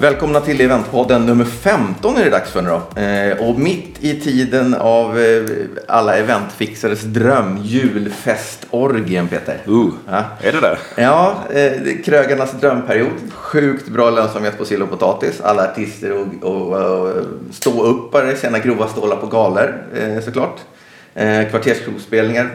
Välkomna till Eventpodden nummer 15 är det dags för nu då. Eh, och mitt i tiden av eh, alla eventfixares dröm, julfestorgien Peter. Uh, Ja. är det det? Ja, eh, det är krögarnas drömperiod. Sjukt bra lönsamhet på sill och potatis. Alla artister och, och, och ståuppare tjänar grova stålar på galer eh, såklart. Eh,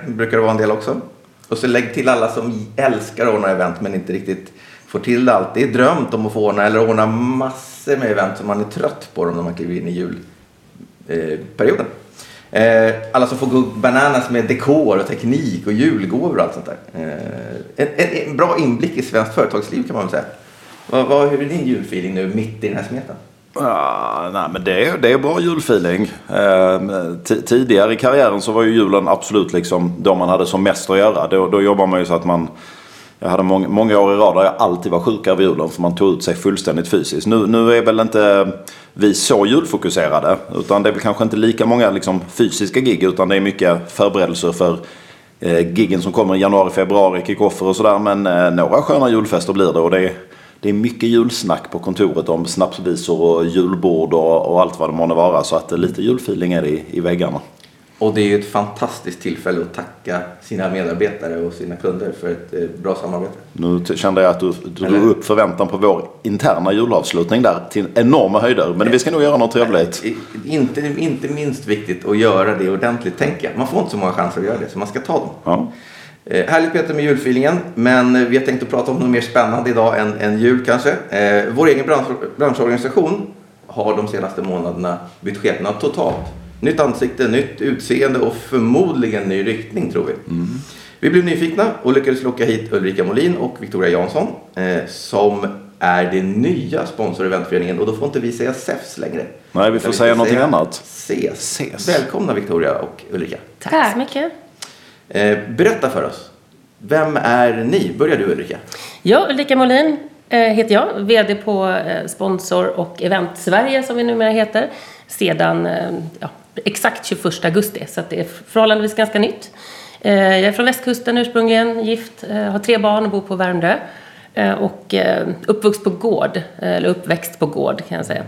brukar det vara en del också. Och så lägg till alla som älskar att ordna event men inte riktigt får till det alltid. Drömt om att få ordna eller ordna massor med event som man är trött på dem när man kliver in i julperioden. Eh, eh, alla som får gå bananas med dekor och teknik och julgåvor och allt sånt där. Eh, en, en, en bra inblick i svenskt företagsliv kan man väl säga. Vad, vad, hur är din julfeeling nu mitt i den här smeten? Ah, nej, men det, är, det är bra julfeeling. Eh, tidigare i karriären så var ju julen absolut liksom då man hade som mest att göra. Då, då jobbar man ju så att man... Jag hade många, många år i rad där jag alltid var sjuk över julen för man tog ut sig fullständigt fysiskt. Nu, nu är väl inte vi så julfokuserade. Utan det är väl kanske inte lika många liksom, fysiska gig utan det är mycket förberedelser för eh, giggen som kommer i januari, februari, kickoffer och sådär. Men eh, några sköna julfester blir det och det är, det är mycket julsnack på kontoret om snapsvisor och julbord och, och allt vad det månde vara. Så att eh, lite julfeeling är det i, i väggarna. Och det är ju ett fantastiskt tillfälle att tacka sina medarbetare och sina kunder för ett eh, bra samarbete. Nu kände jag att du, du Eller? drog upp förväntan på vår interna julavslutning där till enorma höjder. Men vi ska nog göra något trevligt. Inte, inte minst viktigt att göra det ordentligt tänker jag. Man får inte så många chanser att göra det så man ska ta dem. Ja. Eh, härligt Peter med julfeelingen, men vi har tänkt att prata om något mer spännande idag än, än jul kanske. Eh, vår egen bransch, branschorganisation har de senaste månaderna bytt skepnad totalt. Nytt ansikte, nytt utseende och förmodligen ny riktning tror vi. Vi blev nyfikna och lyckades locka hit Ulrika Molin och Victoria Jansson eh, som är det nya sponsor-eventföreningen och då får inte vi säga SEFS längre. Nej, vi får Utan säga någonting annat. SES. SES. Välkomna Victoria och Ulrika. Tack så mycket. Eh, berätta för oss. Vem är ni? Börjar du Ulrika. Ja, Ulrika Molin eh, heter jag, VD på eh, Sponsor och Event Sverige som vi numera heter, sedan eh, ja, exakt 21 augusti, så det är förhållandevis ganska nytt. Eh, Jag är från västkusten ursprungligen, gift, eh, har tre barn och bor på Värmdö. Eh, Och uppvuxen på gård, eller uppväxt på gård kan jag säga.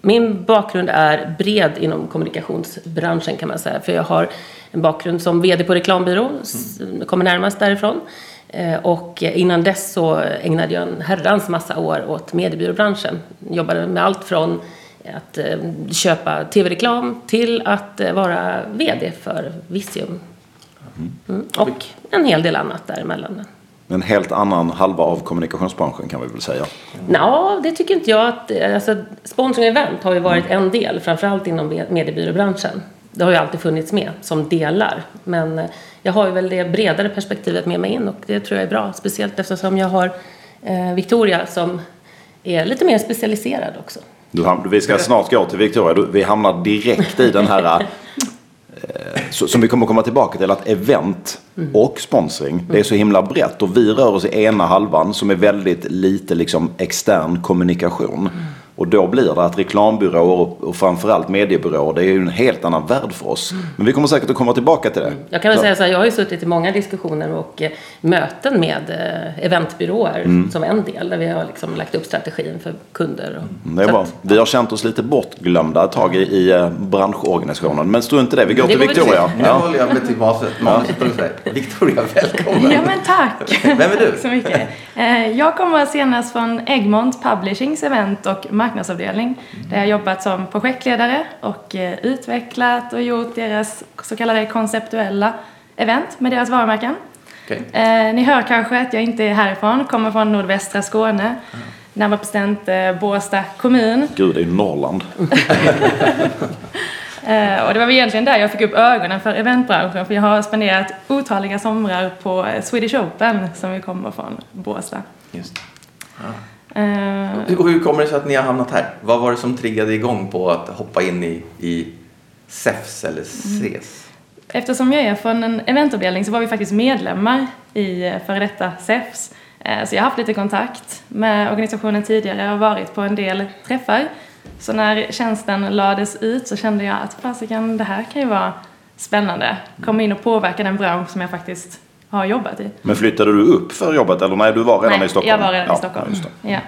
Min bakgrund är bred inom kommunikationsbranschen kan man säga. För jag har en bakgrund som VD på reklambyrå, s- kommer närmast därifrån. Och innan dess så ägnade jag en herrans massa år åt mediebyråbranschen. Jobbade med allt från att eh, köpa tv-reklam till att eh, vara VD för Visium. Mm. Och en hel del annat däremellan. En helt annan halva av kommunikationsbranschen kan vi väl säga. Ja, det tycker inte jag. Att, alltså, sponsring och event har ju varit en del, framförallt inom mediebyråbranschen. Det har ju alltid funnits med som delar. Men eh, jag har ju väl det bredare perspektivet med mig in och det tror jag är bra. Speciellt eftersom jag har eh, Victoria som är lite mer specialiserad också. Ham- vi ska snart gå till Victoria. Vi hamnar direkt i den här... eh, Som vi kommer komma tillbaka till att event och sponsring det är så himla brett och vi rör oss i ena halvan som är väldigt lite liksom extern kommunikation. Och då blir det att reklambyråer och, framförallt mediebyråer det är ju en helt annan värld för oss. Men vi kommer säkert att komma tillbaka till det. Jag kan väl Så- säga så här, jag har ju suttit i många diskussioner och eh, möten med eh, eventbyråer som en del där vi har liksom lagt upp strategin för kunder. Och, Det är bra. att- Vi har känt oss lite bortglömda ett tag i, i eh, branschorganisationen. Men strunt i det, vi går Det till. Victoria. Nu Ja. håller jag mig till manuset. Victoria, välkommen. Ja men tack! Vem är du? Tack så mycket. Jag kommer senast från Egmont Publishings event och marknadsavdelning där jag jobbat som projektledare och eh, utvecklat och gjort deras så kallade konceptuella event med deras varumärken. Okej. Eh, Ni hör kanske att jag inte är härifrån, kommer från nordvästra Skåne. Närmare bestämt eh, Båstad kommun. Gud, det är ju Norrland. Eh, och det var väl egentligen där jag fick upp ögonen för eventbranschen för jag har spenderat otaliga somrar på eh, Swedish Open som vi kommer från Båstad. Just. Eh, Och hur kommer det sig att ni har hamnat här? Vad var det som triggade igång på att hoppa in i, i SEFS eller SES? Eftersom jag är från en eventavdelning så var vi faktiskt medlemmar i eh, före detta SEFS. Eh, Så jag har haft lite kontakt med organisationen tidigare och varit på en del träffar. Så när tjänsten lades ut så kände jag att fasiken, det här kan ju vara spännande. Komma in och påverka den bransch som jag faktiskt har jobbat i. Men flyttade du upp för jobbet eller nej, du var redan Nej, i Stockholm? jag var redan ja, i Stockholm. just det. Ja.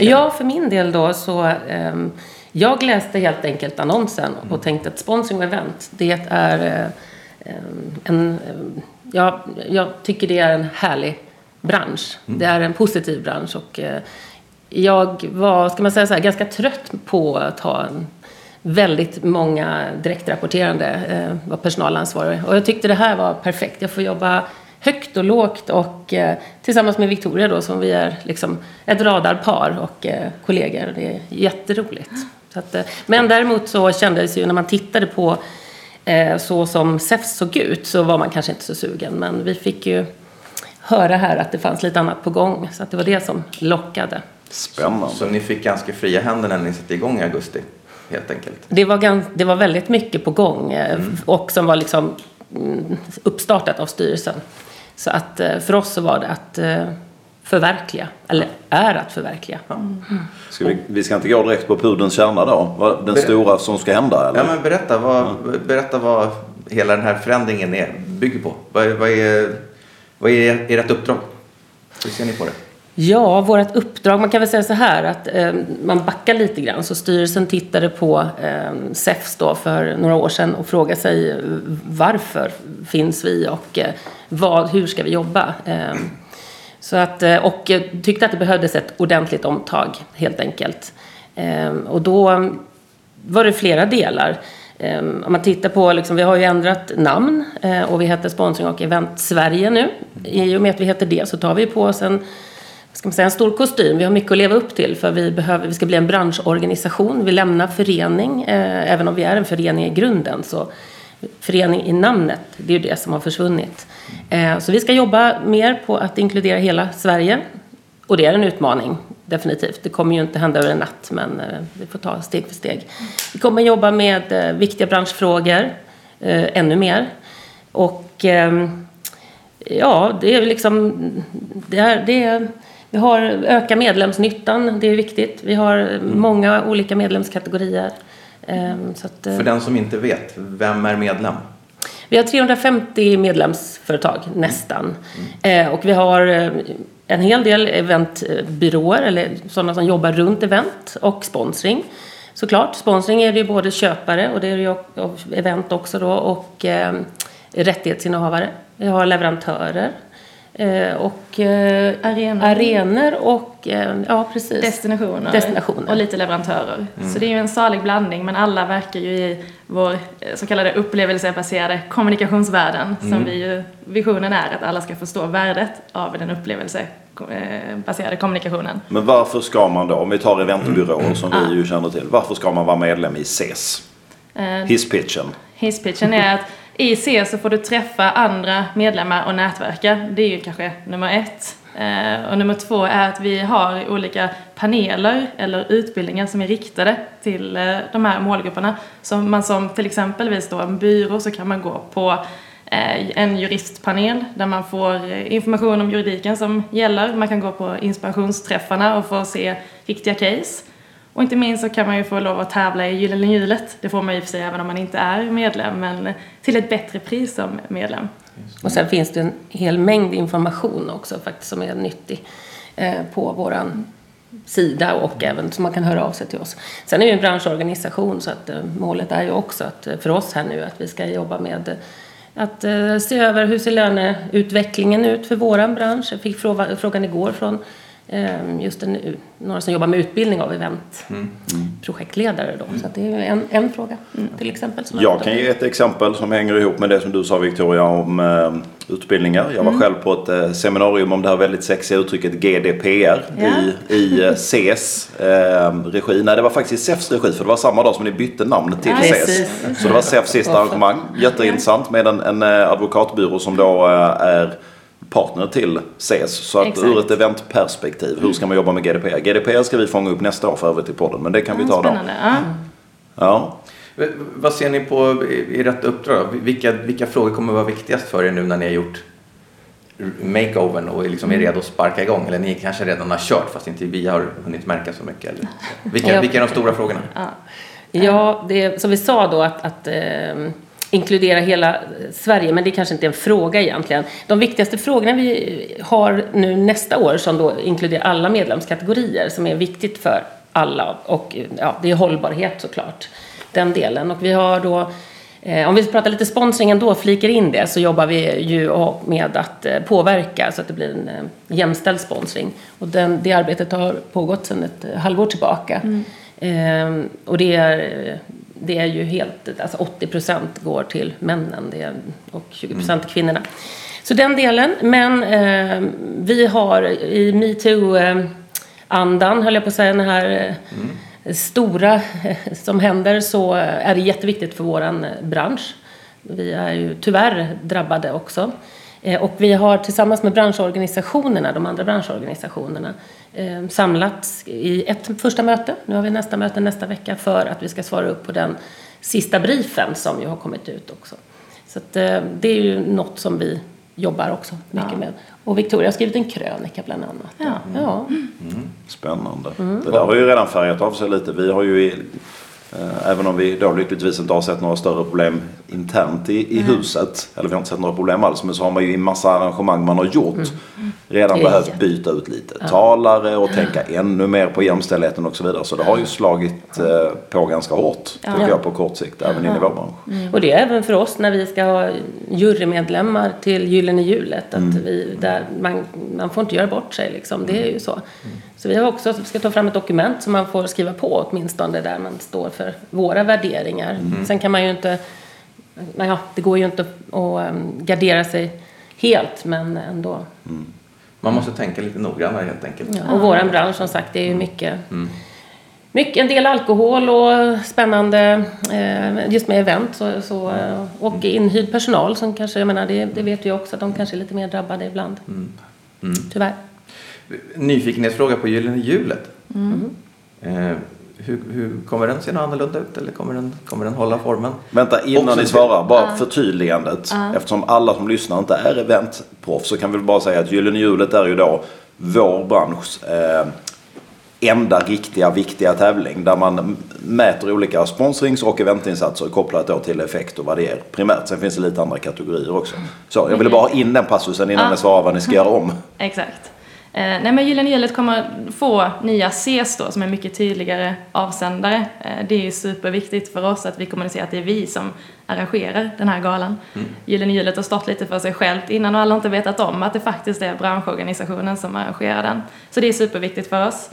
Ja, för min del då så ehm, jag läste helt enkelt annonsen och tänkte att sponsring och event, det är ehm, en, ehm, ja, jag tycker det är en härlig bransch. Det är en positiv bransch och eh, jag var, ska man säga så här, ganska trött på att ha en väldigt många direktrapporterande eh, var personalansvarig. Och jag tyckte det här var perfekt. Jag får jobba högt och lågt och eh, tillsammans med Victoria då som vi är liksom ett radarpar och eh, kollegor. Det är jätteroligt. Så att, eh, men däremot så kändes ju när man tittade på eh, så som SEFS såg ut så var man kanske inte så sugen. Men vi fick ju höra här att det fanns lite annat på gång. Så att det var det som lockade. Spännande. Så ni fick ganska fria händer när ni satte igång i augusti, helt enkelt? Det var, gans, det var väldigt mycket på gång eh, och som var liksom mm, uppstartat av styrelsen. Så att eh, för oss så var det att eh, förverkliga, eller är att förverkliga. Ska vi, vi ska inte gå direkt på pudelns kärna då? Den Ber- stora som ska hända eller? Ja, men berätta vad, berätta vad hela den här förändringen är, bygger på. Vad, vad är, vad är ert uppdrag? Hur ser ni på det? Ja, vårt uppdrag, man kan väl säga så här att eh, man backar lite grann. Så styrelsen tittade på eh, SEFS då för några år sedan och frågade sig eh, varför finns vi och eh, vad, hur ska vi jobba? Eh, så att, eh, och eh, tyckte att det behövdes ett ordentligt omtag helt enkelt. Eh, och då var det flera delar. Eh, om man tittar på, liksom, vi har ju ändrat namn och vi heter Sponsring och Event Sverige nu. I och med att vi heter det så tar vi på oss en ska man säga, en stor kostym. Vi har mycket att leva upp till för vi, behöver, vi ska bli en branschorganisation. Vi lämnar förening, eh, även om vi är en förening i grunden. Så förening i namnet, det är ju det som har försvunnit. Eh, så vi ska jobba mer på att inkludera hela Sverige. Och det är en utmaning, definitivt. Det kommer ju inte hända över en natt, men eh, vi får ta steg för steg. Vi kommer jobba med eh, viktiga branschfrågor eh, ännu mer. Och ehm, ja, det är liksom... Det är, det är, vi har öka medlemsnyttan, det är viktigt. Vi har många olika medlemskategorier. Ehm, att, eh, För den som inte vet, vem är medlem? vi har 350 medlemsföretag, nästan. Eh, och vi har eh, en hel del eventbyråer, eller sådana som jobbar runt event och sponsring. Såklart, sponsring är det ju både köpare och det är det ju event också då och eh, rättighetsinnehavare. Vi har leverantörer och eh, Arenor. arenor och eh, ja precis. Destinationer, Destinationer. och lite leverantörer. Så det är ju en salig blandning men alla verkar ju i vår eh, så kallade upplevelsebaserade kommunikationsvärlden som vi ju, visionen är att alla ska förstå värdet av den upplevelsebaserade kommunikationen. Men varför ska man då, om vi tar eventbyråer som vi ju känner till. Varför ska man vara medlem i CES? Eh, Hisspitchen. Hisspitchen är att i C så får du träffa andra medlemmar och nätverka. Det är ju kanske nummer ett. Eh, och nummer två är att vi har olika paneler eller utbildningar som är riktade till eh, de här målgrupperna. Så man som till exempelvis då en byrå så kan man gå på eh, en juristpanel där man får information om juridiken som gäller. Man kan gå på inspirationsträffarna och få se riktiga case. Och inte minst så kan man ju få lov att tävla i Gyllene hjulet. Det får man ju för sig även om man inte är medlem, men till ett bättre pris som medlem. Och sen finns det en hel mängd information också faktiskt som är nyttig eh, på våran sida och även som man kan höra av sig till oss. Sen är det ju en branschorganisation så att eh, målet är ju också att eh, för oss här nu att vi ska jobba med eh, att eh, se över hur ser löneutvecklingen ut för våran bransch. Jag fick fråga, frågan igår från just en, några som jobbar med utbildning av eventprojektledare då. Så att det är en, en fråga till exempel. Som Jag kan ge ett exempel som hänger ihop med det som du sa Victoria om eh, utbildningar. Jag var själv på ett eh, seminarium om det här väldigt sexiga uttrycket GDPR Ja. i, i eh, CES eh, regi. Nej, det var faktiskt SEFs regi för det var samma dag som ni bytte namn till Ja, CES. Så det var SEFs sista arrangemang. Jätteintressant med en, en eh, advokatbyrå som då eh, är partner till CES. Så att Exakt. ur ett eventperspektiv, hur ska man jobba med GDPR? GDPR ska vi fånga upp nästa år för övrigt i podden, men det kan vi ta då. Spännande. Ja. Ja. V- Vad ser ni på i ert uppdrag? Vilka, vilka frågor kommer vara viktigast för er nu när ni har gjort makeovern och liksom är redo att sparka igång? Eller ni kanske redan har kört fast inte vi har hunnit märka så mycket? Eller? Vilka, Ja. vilka är de stora frågorna? Ja. Ja, det, som vi sa då att, att eh, inkludera hela Sverige, men det kanske inte är en fråga egentligen. De viktigaste frågorna vi har nu nästa år som då inkluderar alla medlemskategorier som är viktigt för alla och ja, det är hållbarhet såklart, den delen. Och vi har då Eh, om vi pratar lite sponsring ändå, flikar in det, så jobbar vi ju med att eh, påverka så att det blir en eh, jämställd sponsring. Och den, det arbetet har pågått sedan ett halvår tillbaka. Mm. Eh, och det är, det är ju helt, alltså 80 procent går till männen det och 20 procent till kvinnorna. Så den delen, men eh, vi har i metoo-andan, höll jag på att säga, den här mm stora som händer så är det jätteviktigt för vår bransch. Vi är ju tyvärr drabbade också. Eh, och vi har tillsammans med branschorganisationerna, de andra branschorganisationerna, eh, samlats i ett första möte. Nu har vi nästa möte nästa vecka för att vi ska svara upp på den sista briefen som ju har kommit ut också. Så att, eh, det är ju något som vi jobbar också mycket ja. med. Och Victoria har skrivit en krönika bland annat. Ja. ja. Mm. Spännande. Mm. Det där har ju redan färgat av sig lite. Vi har ju även om vi då lyckligtvis inte har sett några större problem internt i, i mm. huset. Eller vi har inte sett några problem alls. Men så har man ju i massa arrangemang man har gjort mm. redan behövt byta ut lite talare och tänka ännu mer på jämställdheten och så vidare. Så det har ju slagit eh, på ganska hårt ja. tycker jag på kort sikt även in i vår bransch. Mm. Och det är även för oss när vi ska ha jurymedlemmar till Gyllene hjulet. Att vi, där man, man får inte göra bort sig liksom. Det är ju så. Så vi har också, ska ta fram ett dokument som man får skriva på åtminstone där man står för våra värderingar. Mm. Sen kan man ju inte, ja, det går ju inte att um, gardera sig helt men ändå. Mm. Man måste tänka lite noggrannare helt enkelt. Ja, och våran bransch som sagt det är ju mycket mm. Mycket, en del alkohol och spännande eh, just med event så, så, eh, och inhyrd personal som kanske, jag menar det, det vet vi också, de kanske är lite mer drabbade ibland. Mm. Mm. Tyvärr. Nyfikenhetsfråga på Gyllene hjulet. Mm. Hur, hur, kommer den se annorlunda ut eller kommer den, kommer den hålla formen? Vänta innan Också ni svarar, bara uh. förtydligandet. Uh. Eftersom alla som lyssnar inte är eventproffs så kan vi bara säga att Gyllene hjulet är ju då vår branschs eh, enda riktiga viktiga tävling där man mäter olika sponsrings och eventinsatser kopplat då till effekt och vad det är primärt. Sen finns det lite andra kategorier också. Så jag ville bara ha in den passusen innan uh. ni svarar vad ni ska göra om. Exakt. Eh, nej men Gyllene Hjulet kommer få nya Cs då som är mycket tydligare avsändare. Eh, det är superviktigt för oss att vi kommunicerar att det är vi som arrangerar den här galan. Mm. Gyllene Hjulet har stått lite för sig självt innan och alla har inte vetat om att det faktiskt är branschorganisationen som arrangerar den. Så det är superviktigt för oss.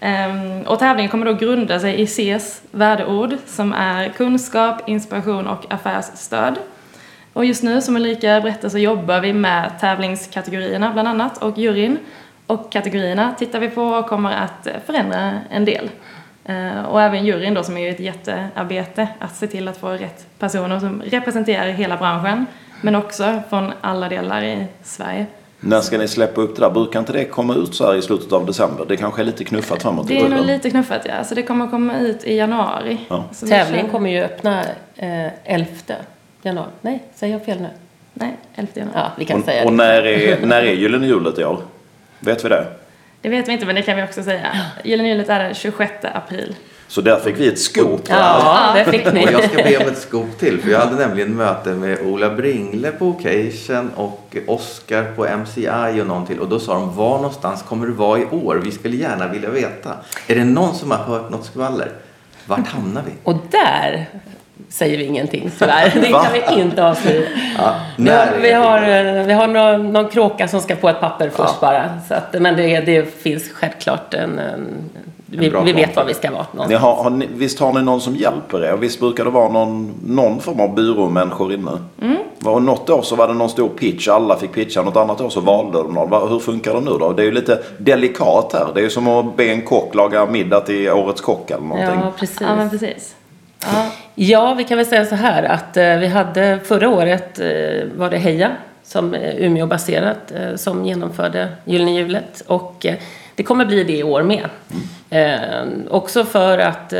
Um, och tävlingen kommer då grunda sig i Cs värdeord som är kunskap, inspiration och affärsstöd. Och just nu som Ulrika berättade så jobbar vi med tävlingskategorierna bland annat och juryn och kategorierna tittar vi på och kommer att förändra en del. Eh, och även juryn då som är ju ett jättearbete att se till att få rätt personer som representerar hela branschen men också från alla delar i Sverige. När ska ni släppa upp det där? Brukar inte det komma ut så här i slutet av december? Det kanske är lite knuffat framåt Det är nog lite knuffat ja, så det kommer komma ut i januari. Ja. Tävlingen kommer ju öppna eh, 11 januari. Nej, säger jag fel nu? Nej, 11 januari. Ja, vi kan och, säga och när är, när är Gyllene hjulet i år? Vet vi det? Det vet vi inte, men det kan vi också säga. Gyllene hjulet är den 26 april. Så där fick vi ett scoop. Ja, det fick ni. Och jag ska be om ett scoop till. För jag hade nämligen möte med Ola Bringle på Occasion och Oscar på MCI och någon till. Och då sa de, var någonstans kommer du vara i år? Vi skulle gärna vilja veta. Är det någon som har hört något skvaller? Vart hamnar vi? Och där säger vi ingenting tyvärr. Det kan vi inte avslöja. Ja, vi har, vi har, vi har någon, någon, kråka som ska på ett papper först ja. bara. Så att, men det, det finns självklart en, en vi, vi vet var vi ska vara någonstans. Har, har ni, visst har ni någon som hjälper er? Visst brukar det vara någon, någon form av byråmänniskor inne? Mm. Var, något år så var det någon stor pitch, alla fick pitcha. Något annat år så valde de någon. Hur funkar det nu då? Det är ju lite delikat här. Det är ju som att be en kock laga middag till Årets kock eller någonting. Ja, precis. Ja, men precis. Ja. ja, vi kan väl säga så här att eh, vi hade förra året eh, var det Heja som är eh, Umeå-baserat som genomförde Gyllene hjulet och det kommer bli det i år med. Mm. också för att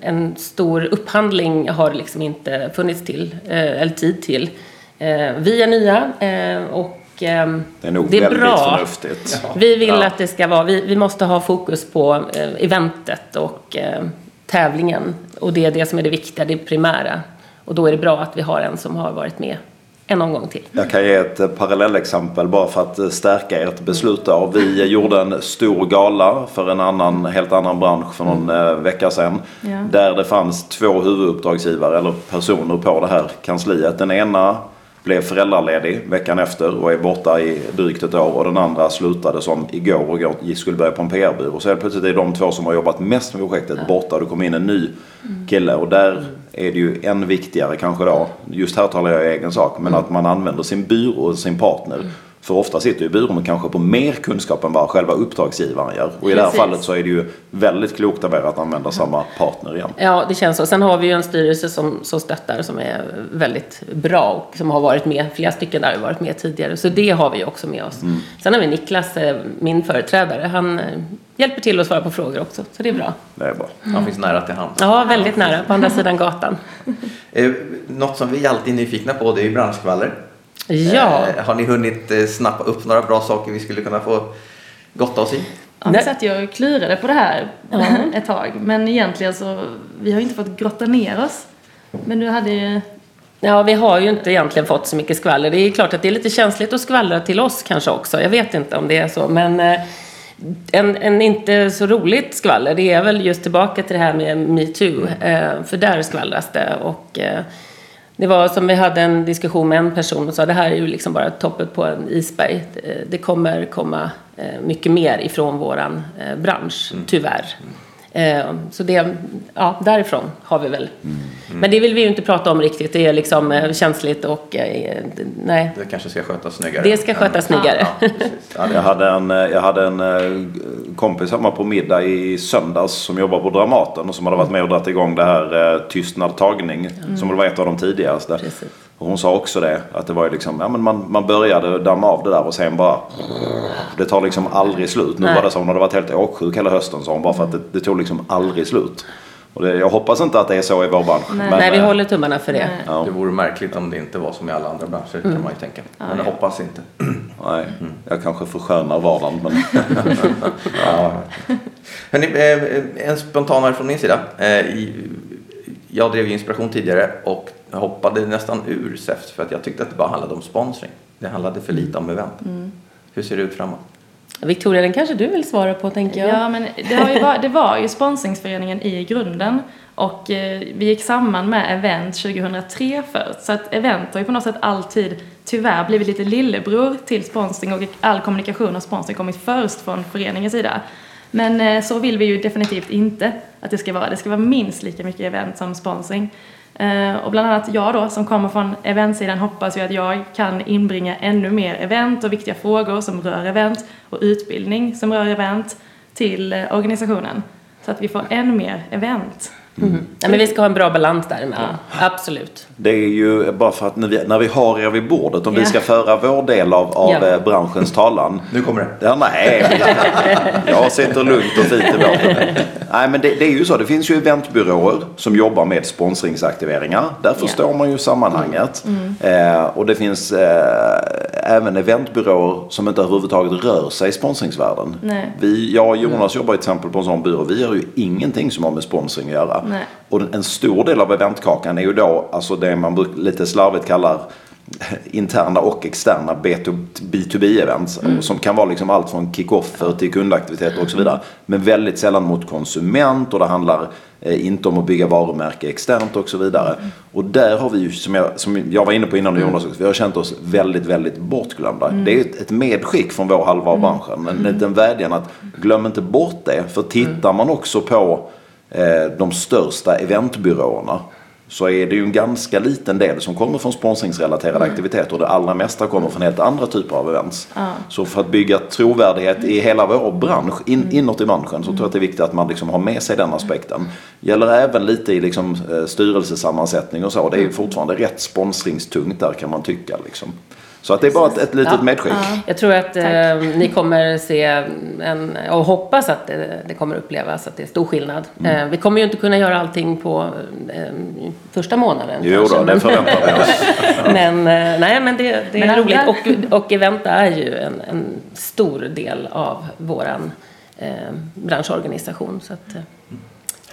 en stor upphandling har liksom inte funnits till, eller tid till. vi är nya och det är nog det är väldigt bra. förnuftigt. Vi vill ja. att det ska vara, vi, vi måste ha fokus på eventet och tävlingen. Och det är det som är det viktiga, det primära. Och då är det bra att vi har en som har varit med en omgång till. Jag kan ge ett eh, parallellexempel bara för att eh, stärka ert beslut. Där. Vi eh, gjorde en stor gala för en annan, helt annan bransch för någon mm. vecka sedan. Ja. Där det fanns två huvuduppdragsgivare eller personer på det här kansliet. Den ena blev föräldraledig veckan efter och är borta i drygt ett år. Och den andra slutade som igår och skulle börja på en PR-byrå. Så helt plötsligt är de två som har jobbat mest med projektet ja. borta. Det kom in en ny kille och där är det ju än viktigare kanske då. Just här talar jag i egen sak. Men mm. att man använder sin byrå och sin partner för ofta sitter ju byrån kanske på mer kunskap än vad själva uppdragsgivaren gör. Och i det här fallet så är det ju väldigt klokt av er att använda samma partner igen. Ja, det känns så. Sen har vi ju en styrelse som, som stöttar som är väldigt bra och som har varit med, flera stycken där har varit med tidigare. Så det har vi också med oss. Mm. Sen har vi Niklas, eh, min företrädare. Han eh, hjälper till att svara på frågor också. Så det är bra. Det är bra. Han finns nära till hands. Ja, väldigt nära. På andra sidan gatan. Eh, något som vi alltid är nyfikna på det är ju branschskvaller. Ja. Eh, har ni hunnit eh, snappa upp några bra saker vi skulle kunna få gotta oss i? Ja, vi satt ju och klurade på det här mm. ett tag. Men egentligen så, vi har inte fått grotta ner oss. Men du hade ju... Ja, vi har ju inte egentligen fått så mycket skvaller. Det är klart att det är lite känsligt att skvallra till oss kanske också. Jag vet inte om det är så. Men eh, en, en inte så roligt skvaller, det är väl just tillbaka till det här med metoo. Eh, för där skvallras det. Och, eh, det var som vi hade en diskussion med en person och sa det här är ju liksom bara toppet på en isberg. Det kommer komma eh, mycket mer ifrån våran eh, bransch, mm. tyvärr. Eh, så det, ja, därifrån har vi väl. Mm. Men det vill vi ju inte prata om riktigt. Det är liksom känsligt och nej. Det kanske ska skötas snyggare. Det ska skötas snyggare. Ja, jag hade en, jag hade en kompis hemma på middag i söndags som jobbar på Dramaten och som hade varit med och dragit igång det här Tystnad tagning. Mm. Som var ett av de tidigaste. Precis. Och hon sa också det, att det var ju liksom, ja men man, man började damma av det där och sen bara, det tar liksom aldrig slut. Nu Nej. var det så, hon hade varit helt åksjuk hela hösten sa hon, bara för att det, det tog liksom aldrig slut. Och det, jag hoppas inte att det är så i vår bransch. Nej, men, Nej vi äh, håller tummarna för det. Ja. Det vore märkligt om det inte var som i alla andra branscher mm. kan man ju tänka. Men jag hoppas inte. Nej, mm. jag kanske förskönar vardagen men... ja. Hörrni, eh, en spontanare från min sida. Eh, jag drev ju inspiration tidigare och hoppade nästan ur SEFS för att jag tyckte att det bara handlade om sponsring. Det handlade för lite om event. Mm. Hur ser det ut framåt? Victoria, den kanske du vill svara på tänker jag. Ja, men det, har ju var, det var ju sponsringsföreningen i grunden och eh, vi gick samman med Event 2003 först. Så att Event har ju på något sätt alltid tyvärr blivit lite lillebror till sponsring och all kommunikation och sponsring kommit först från föreningens sida. Men eh, så vill vi ju definitivt inte att det ska vara. Det ska vara minst lika mycket event som sponsring. Eh, och bland annat jag då som kommer från eventsidan hoppas ju att jag kan inbringa ännu mer event och viktiga frågor som rör event och utbildning som rör event till eh, organisationen. Så att vi får ännu mer event. Mm. Ja, men vi ska ha en bra balans däremellan. Ja. Absolut. Det är ju bara för att när vi, när vi har er vid bordet, om ja. vi ska föra vår del av, av ja. Eh, branschens talan. Nu kommer det. Ja, nej, jag sitter lugnt och fint i båten. Nej, men det, det, är ju så. Det finns ju eventbyråer som jobbar med sponsringsaktiveringar. Där förstår man ju sammanhanget. Mm. Mm. Eh, och det finns eh, även eventbyråer som inte överhuvudtaget rör sig i sponsringsvärlden. Nej. Vi, jag och Jonas mm. jobbar till exempel på en sån byrå. Vi gör ju ingenting som har med sponsring att göra. Nej. Och en stor del av eventkakan är ju då alltså det man lite slarvigt kallar interna och externa B2B-events. Mm. Som kan vara liksom allt från kick-offer till kundaktiviteter och så vidare. Men väldigt sällan mot konsument och det handlar eh, inte om att bygga varumärke externt och så vidare. Mm. Och där har vi ju, som jag, som jag var inne på innan mm. Jonas också, vi har känt oss väldigt, väldigt bortglömda. Mm. Det är ett, ett medskick från vår halva av mm. branschen. En liten mm. vädjan att glöm inte bort det. För tittar man också på de största eventbyråerna så är det ju en ganska liten del som kommer från sponsringsrelaterade mm. aktiviteter och det allra mesta kommer från helt andra typer av events. Mm. Så för att bygga trovärdighet i hela vår bransch, in, mm. inåt i branschen, så tror jag att det är viktigt att man liksom har med sig den aspekten. Gäller även lite i liksom, eh, styrelsesammansättning och så. Det är fortfarande rätt sponsringstungt där kan man tycka. Liksom. Så att det är bara ett, ett litet ja. medskick. Ja. Jag tror att eh, ni kommer se en, och hoppas att det, det, kommer upplevas att det är stor skillnad. Mm. Eh, vi kommer ju inte kunna göra allting på eh, första månaden. Jo kanske, då, det förväntar vi oss. men eh, nej, men det, det är men roligt. Och, och event är ju en, en stor del av våran eh, branschorganisation. Så att, eh,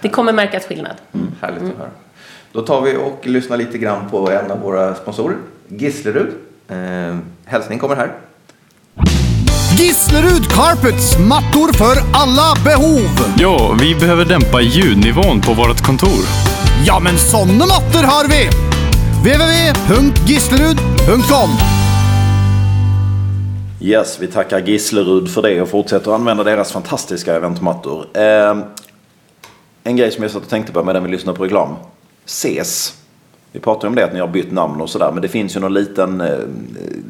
det kommer märkas skillnad. Mm. Härligt att höra. Då tar vi och lyssnar lite grann på en av våra sponsorer, Gislerud. Eh, hälsning kommer här. Gislerud Carpets, mattor för alla behov. Ja, vi behöver dämpa ljudnivån på vårt kontor. Ja, men såna mattor har vi! www.gislerud.com Yes, vi tackar Gislerud för det och fortsätter använda deras fantastiska eventmattor. Eh, en grej som jag satt och tänkte på medan vi lyssnade på reklam. SES. Vi pratade om det att ni har bytt namn och sådär. Men det finns ju någon liten eh,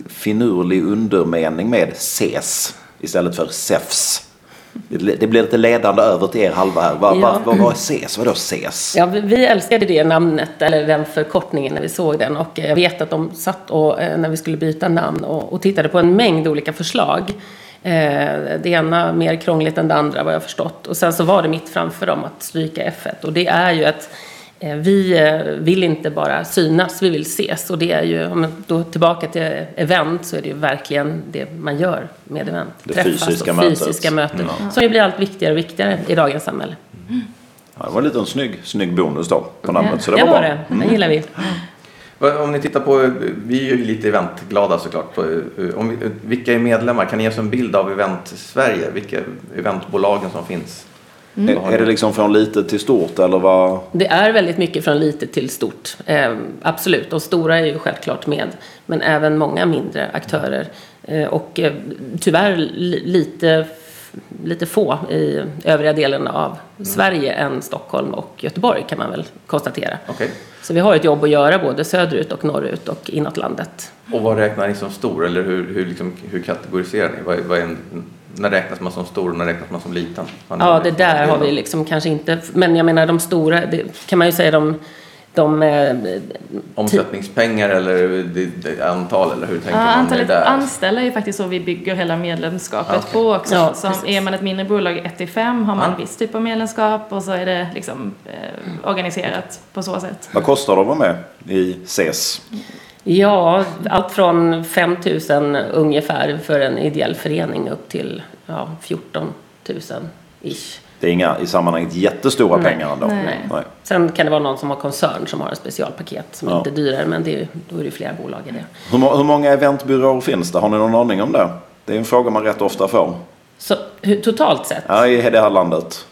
finurlig undermening med SES istället för SEFS. Det blir lite ledande över till er halva här. Vad, Ja. vad, vad är SES? Vadå SES? Ja, vi, älskade det namnet, eller den förkortningen, när vi såg den. Och eh, jag vet att de satt och, eh, när vi skulle byta namn och, och tittade på en mängd olika förslag. Det ena mer krångligt än det andra, vad jag förstått. Och sen så var det mitt framför dem att stryka F1. Och det är ju eh, vi eh, vill inte bara synas, vi vill ses. Och det är ju, om man då tillbaka till event, så är det ju verkligen det man gör med event. Det Träffas fysiska och mötet. fysiska möten. Som ju blir allt viktigare och viktigare i dagens samhälle. Ja, det var en liten snygg, snygg bonus då på namnet. Så det det var var bra. det. Den gillar vi. Om ni tittar på, vi är ju lite eventglada såklart. Eh, om vi, vilka är medlemmar? Kan ni ge oss en bild av Event Sverige? Vilka eventbolagen som finns? Är, är det liksom från litet till stort eller vad? Det är väldigt mycket från litet till stort. Eh, absolut. De stora är ju självklart med. Men även många mindre aktörer. Eh, och eh, tyvärr li- lite, lite få i övriga delen av Sverige än Stockholm och Göteborg kan man väl konstatera. Okej. Så vi har ett jobb att göra både söderut och norrut och inåt landet. Och vad räknar ni som stor? Eller hur, hur, liksom, hur kategoriserar ni? Vad, vad är en, när räknas man som stor och när räknas man som liten? Ja, det där har vi liksom kanske inte... Men jag menar de stora, det kan man ju säga de... de eh, Omsättningspengar eller det, det, antal eller hur tänker Ja, man antalet där? anställda är ju faktiskt så vi bygger hela medlemskapet Okej. på också. Ja, Som precis. är man ett mindre bolag 1 till 5 har man Ja. viss typ av medlemskap och så är det liksom eh, organiserat på så sätt. Vad kostar det att vara med i SES? Ja, allt från 5 000 ungefär för en ideell förening upp till ja, 14 000 ish. Det är inga i sammanhanget jättestora Nej. pengar ändå. Nej. Nej. Sen kan det vara någon som har koncern som har ett specialpaket som Ja. inte är dyrare men det är, då är det flera bolag i det. Hur, hur många eventbyråer finns det? Har ni någon aning om det? Det är en fråga man rätt ofta får. Så hur, totalt sett, Ja, i det här landet.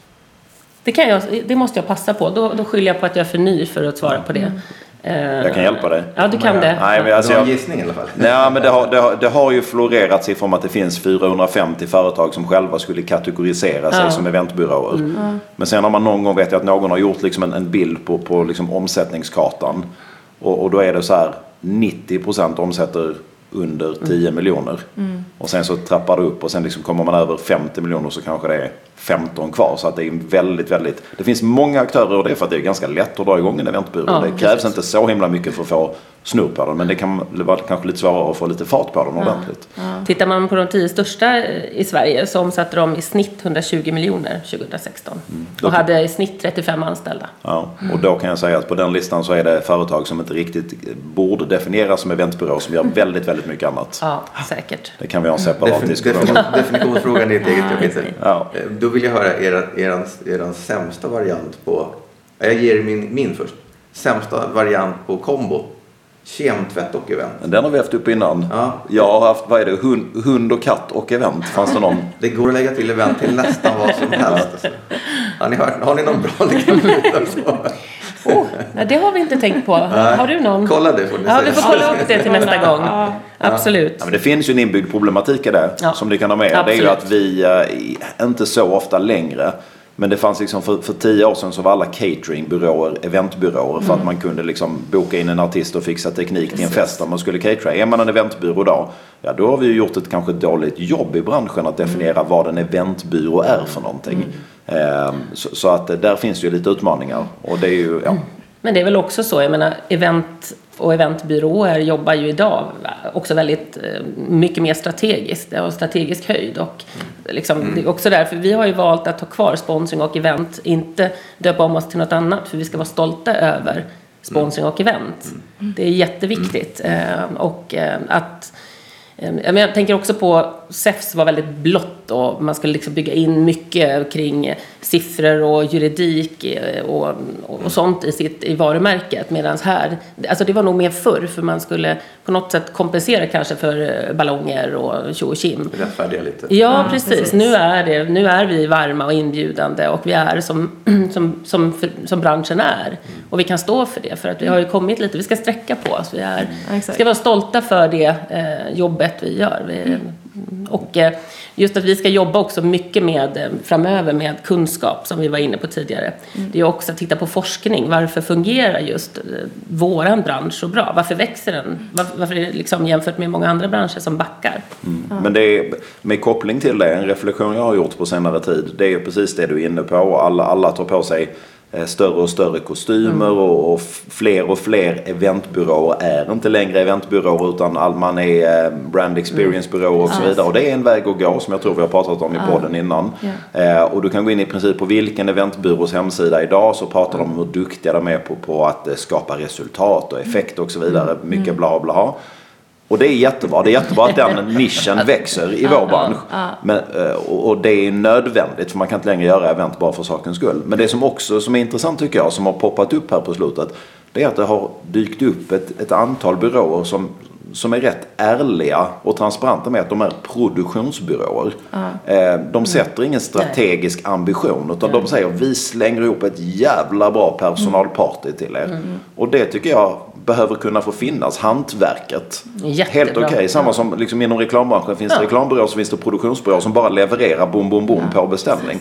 det, kan jag, det måste jag passa på. Då, då skyller jag på att jag är för ny för att svara på det. Mm. Eh, Jag kan hjälpa dig. Ja, du kan det. Nej, men alltså du har en jag, gissning i alla fall. nej, men det har, det, har, det har ju florerat siffror om att det finns 450 företag som själva skulle kategorisera sig Ja. som eventbyråer. Men sen har man någon gång vet jag att någon har gjort liksom en, en bild på, på liksom omsättningskartan. Och, och då är det så här 90% omsätter under 10 miljoner. Och sen så trappar det upp och sen liksom kommer man över 50 miljoner så kanske det är 15 kvar. Så att det är väldigt, väldigt... Det finns många aktörer och det är för att det är ganska lätt att dra igång en eventbyrå. Ja, det krävs precis. inte så himla mycket för att få snurr på den. Men det kan vara kanske lite svårare att få lite fart på den ordentligt. Tittar man på de tio största i Sverige så omsatte de i snitt 120 miljoner 2016. Mm. Och hade i snitt 35 anställda. Ja, och då kan jag säga att på den listan så är det företag som inte riktigt borde definieras som eventbyrå som gör väldigt, väldigt mycket annat. Ja, säkert. Det kan vi ha en separat diskussion om. defin- definitionsfrågan är ett eget kapitel. Ja. Eh, Då vill jag höra er, er, er sämsta variant på... Jag ger er min, min först. Sämsta variant på kombo. Kemtvätt och event. Den har vi haft upp innan. Ja. Jag har haft, vad är det, hund, hund och katt och event. Fanns det någon? Det går att lägga till event till nästan vad som helst. Alltså. Har, ni hört, har ni någon bra liksom? Oh, nej, det har vi inte tänkt på. Har du någon? Kolla det får ni Ja, säga. vi får kolla upp det till nästa gång. Ja. Absolut. Ja, men det finns ju en inbyggd problematik i det Ja. som ni kan ha med. Det är ju Absolut. att vi, eh, inte så ofta längre, men det fanns liksom för, för tio år sedan så var alla cateringbyråer eventbyråer för att man kunde liksom boka in en artist och fixa teknik till en fest där man skulle catera. Är man en eventbyrå då, ja då har vi ju gjort ett kanske dåligt jobb i branschen att definiera vad en eventbyrå är för någonting. Ehm, så, så att eh, där finns ju lite utmaningar och det är ju, ja. Men det är väl också så, jag menar, event och eventbyråer jobbar ju idag också väldigt eh, mycket mer strategiskt. Har strategisk höjd och liksom, det är också därför vi har ju valt att ha kvar sponsring och event, inte döpa om oss till något annat för vi ska vara stolta över sponsring och event. Det är jätteviktigt eh, och eh, att jag tänker också på SEFS var väldigt blått och man skulle liksom bygga in mycket kring siffror och juridik eh, och, och sånt i, sitt, i varumärket. Medan här, alltså det var nog mer förr för man skulle på något sätt kompensera kanske för eh, ballonger och tjo och kim. Rättfärdiga lite. Ja, precis. Nu, är det, nu är vi varma och inbjudande och vi är som, som, som, för, som branschen är. Och vi kan stå för det för att vi har ju kommit lite, vi ska sträcka på oss. Vi är, exakt. ska vara stolta för det eh, jobbet vi gör. Vi, och eh, just att vi ska jobba också mycket med eh, framöver med kunskap som vi var inne på tidigare. Det är också att titta på forskning. Varför fungerar just eh, våran bransch så bra? Varför växer den? Varför, är det liksom jämfört med många andra branscher som backar? Men det är, med koppling till det, en reflektion jag har gjort på senare tid, det är ju precis det du är inne på. Alla, alla tar på sig större och större kostymer och, och f- fler och fler eventbyråer är inte längre eventbyråer utan all, man är eh, brand experience-byråer och så vidare. Och det är en väg att gå som jag tror vi har pratat om i podden innan. Eh, och du kan gå in i princip på vilken eventbyrås hemsida idag så pratar de om hur duktiga de är på, på att eh, skapa resultat och effekt och så vidare. Mycket bla bla. Och det är jättebra. Det är jättebra att den nischen växer i vår bransch. Men, eh, och det är nödvändigt för man kan inte längre göra event bara för sakens skull. Men det som också som är intressant tycker jag, som har poppat upp här på slutet. Det är att det har dykt upp ett, ett antal byråer som, som är rätt ärliga och transparenta med att de är produktionsbyråer. Eh, De sätter ingen strategisk ambition utan de säger vi slänger ihop ett jävla bra personalparty till er. Och det tycker jag behöver kunna få finnas. Hantverket. Jättebra. Helt okej. Samma som liksom inom reklambranschen finns det reklambyråer så finns det produktionsbyråer som bara levererar bom, bom, bom på beställning.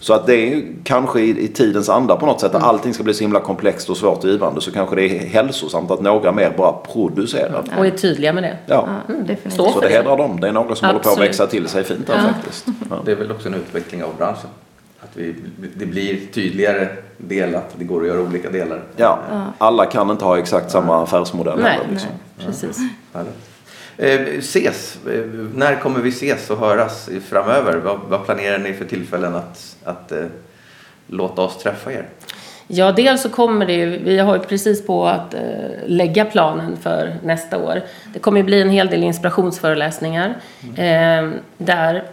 Så att det är kanske i, i tidens anda på något sätt. Att allting ska bli så himla komplext och svårt och givande. Så kanske det är hälsosamt att några mer bara producerar. Och är tydliga med det. Ja. Ja, definitivt. Stå Så det hedrar dem. Det är några som håller på att Absolut. växa till sig fint där faktiskt. Ja. Det är väl också en utveckling av branschen. Att vi, det blir tydligare delat, det går att göra olika delar. Ja, alla kan inte ha exakt samma affärsmodell Nej, heller. Liksom. Precis. Härligt. Eh, ses, eh, när kommer vi ses och höras framöver? Vad, vad planerar ni för tillfällen att, att eh, låta oss träffa er? Ja, dels så kommer det ju, vi har ju precis på att eh, lägga planen för nästa år. Det kommer ju bli en hel del inspirationsföreläsningar. Eh, där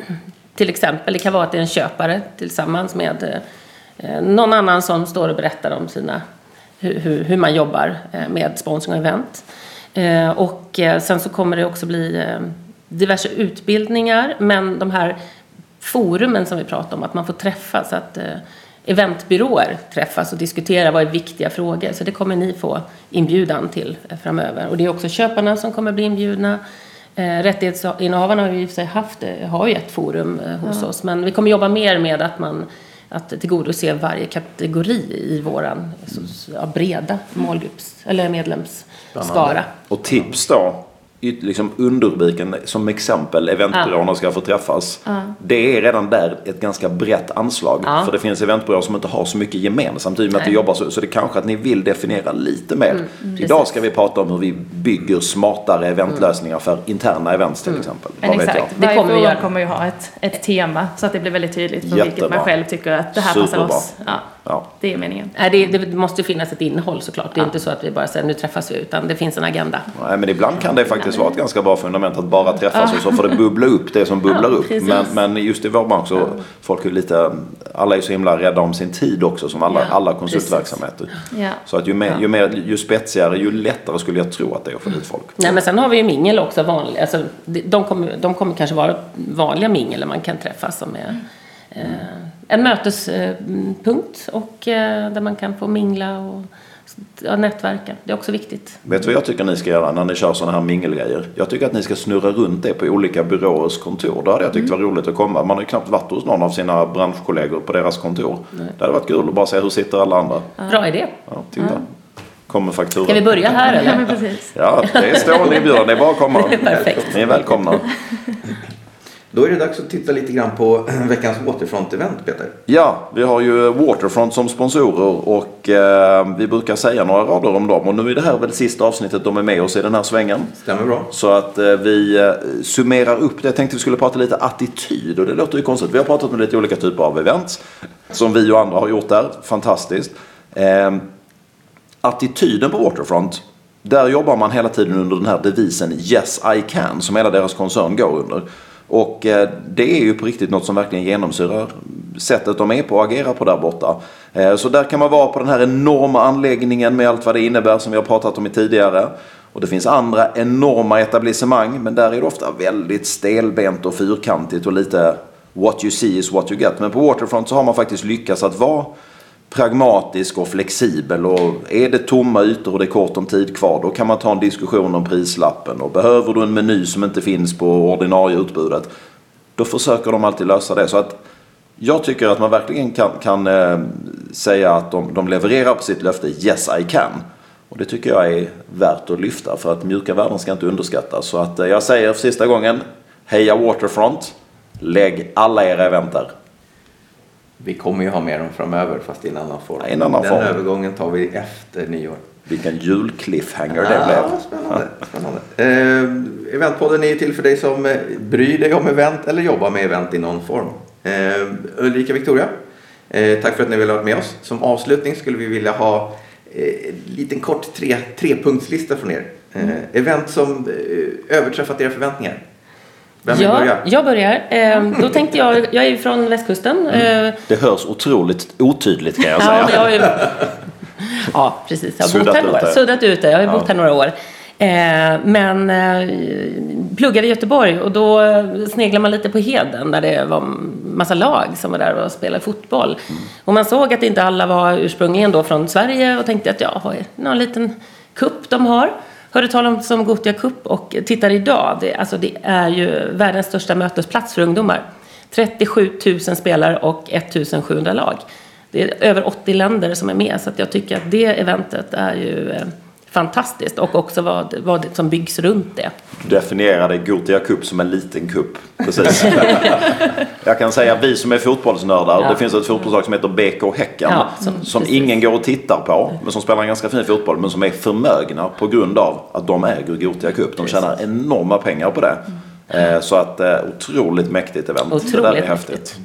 till exempel, det kan vara att det är en köpare tillsammans med eh, någon annan som står och berättar om sina, hur, hur, man jobbar eh, med sponsring och event. Eh, och sen så kommer det också bli diverse utbildningar, men de här forumen som vi pratar om, att man får träffas, att eventbyråer träffas och diskuterar vad är viktiga frågor. Så det kommer ni få inbjudan till framöver. Och det är också köparna som kommer bli inbjudna. Eh, rättighetsinnehavarna har ju i sig haft, eh, har ju ett forum eh, hos oss, men vi kommer jobba mer med att man att tillgodose varje kategori i våran så, så, ja, breda målgrupps eller medlemsskara. Och tips då. Liksom underrubriken som exempel eventbyråerna ska få träffas. Det är redan där ett ganska brett anslag. Ja. För det finns eventbyråer som inte har så mycket gemensamt i och med att de jobbar så. Så det är kanske att ni vill definiera lite mer. Idag ska vi prata om hur vi bygger smartare eventlösningar för interna events till exempel. Men exakt, Det varje kommer vi forum göra. kommer ju ha ett, ett tema så att det blir väldigt tydligt för vilket man själv tycker att det här Superbra. passar oss. Ja, Ja. det är meningen. Nej, det, det måste finnas ett innehåll såklart. Det är inte så att vi bara säger nu träffas vi, utan det finns en agenda. Nej, men ibland kan det faktiskt vara ett ganska bra fundament att bara träffas och så får det bubbla upp det som bubblar Ja, upp. Men, men just i vår bransch så folk är lite, alla är så himla rädda om sin tid också som alla, Ja, alla konsultverksamheter. Ja. Så att ju, mer, ju, mer, ju spetsigare, ju lättare skulle jag tro att det är att få dit folk. Nej, men sen har vi ju mingel också, vanliga. Alltså, de- kommer, de kommer kanske vara vanliga mingel man kan träffas som är eh, en mötespunkt och eh, där man kan få mingla och ja, nätverka. Det är också viktigt. Vet du vad jag tycker ni ska göra när ni kör sådana här mingelgrejer? Jag tycker att ni ska snurra runt det på olika byråers kontor. Det hade jag tyckt var roligt att komma. Man har ju knappt varit hos någon av sina branschkollegor på deras kontor. Det hade varit kul att bara se hur sitter alla andra. Bra idé. Ja, titta. Kommer fakturan. Ska vi börja här Ja, eller? men precis. Ja, det är stående inbjudan. Det är bara att komma. Perfekt. Ni är välkomna. Då är det dags att titta lite grann på veckans Waterfront-event, Peter. Ja, vi har ju Waterfront som sponsorer och eh, vi brukar säga några rader om dem. Och nu är det här väl sista avsnittet de är med oss i den här svängen. Stämmer bra. Så att eh, vi eh, summerar upp det. Jag tänkte vi skulle prata lite attityd och det låter ju konstigt. Vi har pratat om lite olika typer av event som vi och andra har gjort där. Fantastiskt. Eh, attityden på Waterfront Där jobbar man hela tiden under den här devisen Yes I can som hela deras koncern går under. Och eh, det är ju på riktigt något som verkligen genomsyrar sättet de är på och agerar på där borta. Eh, så där kan man vara på den här enorma anläggningen med allt vad det innebär som vi har pratat om i tidigare. Och det finns andra enorma etablissemang men där är det ofta väldigt stelbent och fyrkantigt och lite what you see is what you get. Men på Waterfront så har man faktiskt lyckats att vara pragmatisk och flexibel. Och är det tomma ytor och det är kort om tid kvar då kan man ta en diskussion om prislappen. Och behöver du en meny som inte finns på ordinarie utbudet då försöker de alltid lösa det. Så att jag tycker att man verkligen kan, kan eh, säga att de, de levererar på sitt löfte Yes I can. Och det tycker jag är värt att lyfta för att mjuka värden ska inte underskattas. Så att eh, jag säger för sista gången Heja Waterfront! Lägg alla era event där. Vi kommer ju ha med dem framöver fast i en annan form. Ja, en annan Den form. övergången tar vi efter nyår. Vilken julcliffhanger det Ja, blev. spännande. spännande. Eh, eventpodden är till för dig som eh, bryr dig om event eller jobbar med event i någon form. Eh, Ulrika Victoria, eh, tack för att ni ville ha med oss. Som avslutning skulle vi vilja ha eh, en liten kort tre, trepunktslista från er. Eh, event som eh, överträffat era förväntningar. Vem vill Ja, börja? jag börjar. Eh, då tänkte jag, jag är ju från västkusten. Eh, Det hörs otroligt otydligt kan jag Ja, säga. men jag ju... ja precis. Jag har Suddat bott här ut några det. Suddat ut det. Jag har Ja. bott här några år. Eh, men eh, pluggade i Göteborg och då sneglade man lite på Heden där det var massa lag som var där och spelade fotboll. Mm. Och man såg att inte alla var ursprungligen då från Sverige och tänkte att ja, är någon liten kupp de har. Hörde talas om Gothia Cup och tittar idag. Det, alltså det är ju världens största mötesplats för ungdomar. 37 000 spelare och 1 700 lag. Det är över 80 länder som är med så att jag tycker att det eventet är ju eh, fantastiskt och också vad, vad det som byggs runt det. Du definierade Gothia Cup som en liten kupp. Precis. jag kan säga vi som är fotbollsnördar. Ja. Det finns ett fotbollslag som heter BK Häcken. Ja, som som- ingen går och tittar på. Men som spelar en ganska fin fotboll. Men som är förmögna på grund av att de äger Gothia Cup. De tjänar enorma pengar på det. Eh, Så att eh, otroligt mäktigt event. det där är Otroligt häftigt.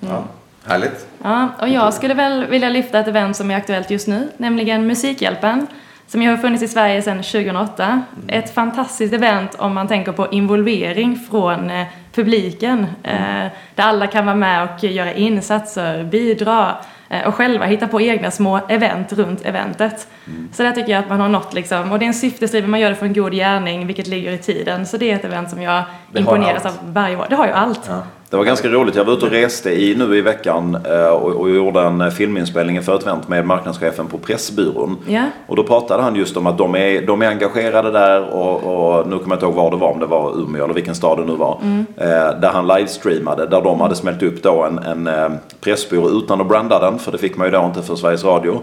Ja. Härligt. Ja, och jag skulle väl vilja lyfta ett event som är aktuellt just nu, nämligen Musikhjälpen, som ju har funnits i Sverige sedan 2008. Ett fantastiskt event om man tänker på involvering från eh, publiken, eh, där alla kan vara med och göra insatser, bidra eh, och själva hitta på egna små event runt eventet. Så där tycker jag att man har nått liksom, och det är en syftesdriven, man gör det för en god gärning, vilket ligger i tiden. Så det är ett event som jag Det imponeras av varje år. Det har ju allt. Det var ganska roligt. Jag var ute och reste i, nu i veckan eh, och, och gjorde en eh, filminspelning för ett med marknadschefen på Pressbyrån. Ja. Och då pratade han just om att de är, de är engagerade där och, och nu kommer jag inte ihåg var det var, om det var Umeå eller vilken stad det nu var. Eh, där han livestreamade, där de hade smält upp då en, en eh, pressbyrå utan att branda den, för det fick man ju då inte för Sveriges Radio.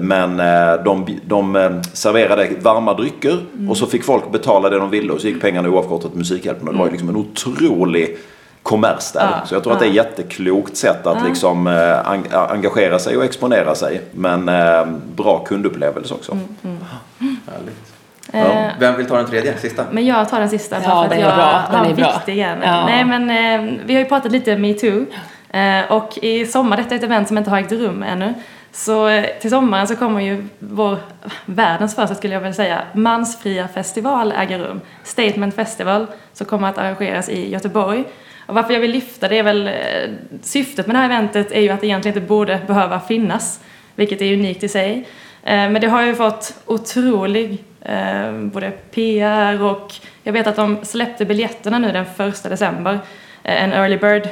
Men eh, de, de serverade varma drycker och så fick folk betala det de ville och så gick pengarna oavkortat till Musikhjälpen. Och det var ju liksom en otrolig kommers där. Ja, så jag tror att det är ett ja. jätteklokt sätt att liksom eh, en- engagera sig och exponera sig. Men eh, bra kundupplevelse också. Härligt. Eh, Vem vill ta den tredje, sista? Men jag tar den sista Ja, bara för att den är jag bra. Den är bra. Ja. Nej men eh, vi har ju pratat lite metoo. Eh, och i sommar, detta är ett event som inte har ägt rum ännu. Så eh, till sommaren så kommer ju vår, världens första skulle jag väl säga, mansfria festival äga rum. Statement Festival som kommer att arrangeras i Göteborg. Och varför jag vill lyfta det är väl, eh, syftet med det här eventet är ju att det egentligen inte borde behöva finnas. Vilket är unikt i sig. Eh, Men det har ju fått otrolig eh, både PR och jag vet att de släppte biljetterna nu den första december. En early bird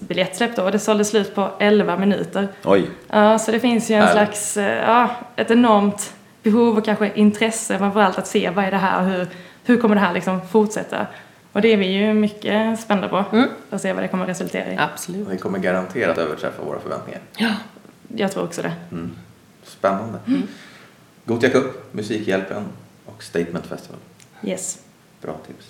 biljettsläpp då och det sålde slut på 11 minuter. Oj. Ja, så det finns ju en Härligt. slags, ja, ett enormt behov och kanske intresse framförallt att se vad är det här och hur, hur kommer det här liksom fortsätta. Och det är vi ju mycket spända på. Att se vad det kommer resultera i. Absolut. Vi kommer garanterat överträffa våra förväntningar. Jag tror också det. Spännande. Gothia Cup, Musikhjälpen och Statement Festival. Yes. Bra tips.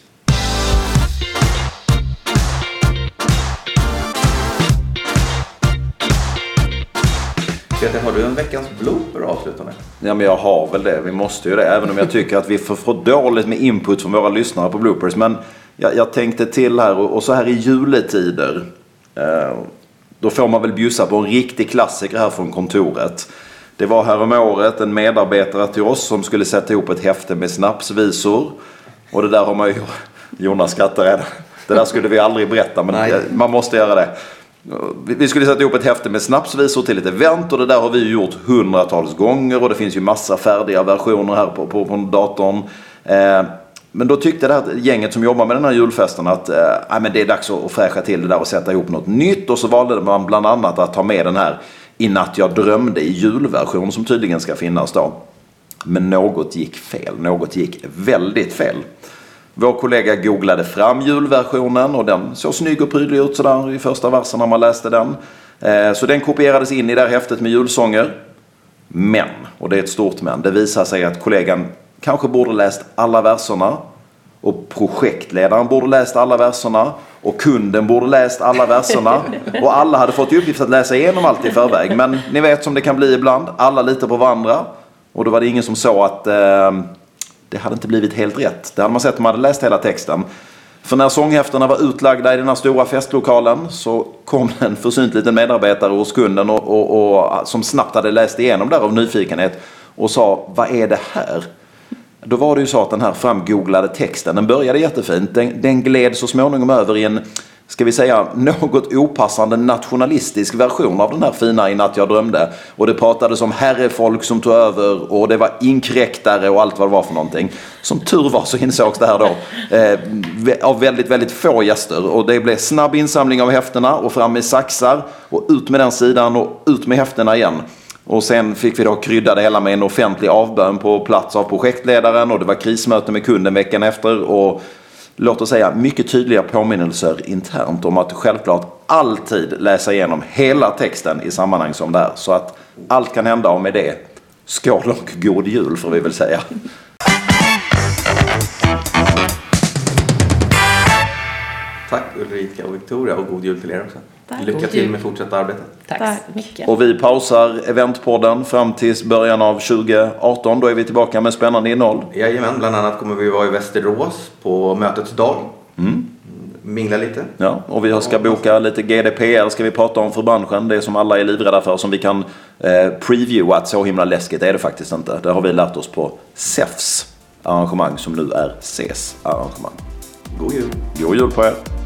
Peter, har du en veckans blooper att avsluta med? Ja men jag har väl det. Vi måste ju det. Även om jag tycker att vi får för dåligt med input från våra lyssnare på bloopers. Men jag, jag tänkte till här och, och så här i juletider. Eh, då får man väl bjussa på en riktig klassiker här från kontoret. Det var häromåret en medarbetare till oss som skulle sätta ihop ett häfte med snapsvisor. Och det där har man ju... Jonas skrattar redan. Det där skulle vi aldrig berätta men Nej. man måste göra det. Vi skulle sätta ihop ett häfte med snapsvisor till ett event och det där har vi gjort hundratals gånger och det finns ju massa färdiga versioner här på, på, på datorn. Eh, men då tyckte det här gänget som jobbar med den här julfesten att eh, men det är dags att fräscha till det där och sätta ihop något nytt. Och så valde man bland annat att ta med den här I natt jag drömde i julversion som tydligen ska finnas då. Men något gick fel. Något gick väldigt fel. Vår kollega googlade fram julversionen och den såg snygg och prydlig ut sådär i första versen när man läste den. Eh, så den kopierades in i det här häftet med julsånger. Men, och det är ett stort men, det visar sig att kollegan kanske borde läst alla verserna och projektledaren borde läst alla verserna och kunden borde läst alla verserna och alla hade fått i uppgift att läsa igenom allt i förväg. Men ni vet som det kan bli ibland, alla litar på varandra och då var det ingen som sa att eh, det hade inte blivit helt rätt. Det hade man sett om man hade läst hela texten. För när sånghäftena var utlagda i den här stora festlokalen så kom en försynt liten medarbetare hos kunden och, och, och, som snabbt hade läst igenom där av nyfikenhet och sa vad är det här? Då var det ju så att den här framgooglade texten, den började jättefint. Den, den gled så småningom över i en, ska vi säga, något opassande nationalistisk version av den här fina I natt jag drömde. Och det pratades om herrefolk som tog över och det var inkräktare och allt vad det var för någonting. Som tur var så insågs det här då eh, av väldigt, väldigt få gäster. Och det blev snabb insamling av häftena och fram med saxar och ut med den sidan och ut med häftena igen. Och sen fick vi då krydda det hela med en offentlig avbön på plats av projektledaren och det var krismöte med kunden veckan efter. Och låt oss säga mycket tydliga påminnelser internt om att självklart alltid läsa igenom hela texten i sammanhang som det här. Så att allt kan hända och med det skål och god jul får vi väl säga. Tack Ulrika och Victoria och god jul till er också. Tack. Lycka till med fortsatta arbetet. Tack, Tack. så mycket. Och vi pausar eventpodden fram tills början av 2018. Då är vi tillbaka med spännande innehåll. Jajamän, bland annat kommer vi vara i Västerås på mötets dag. Mm. Mingla lite. Ja, och vi ska boka lite GDPR ska vi prata om för branschen. Det som alla är livrädda för som vi kan eh, previewa att så himla läskigt är det faktiskt inte. Det har vi lärt oss på SEFs arrangemang som nu är CES arrangemang. God jul. God jul på er!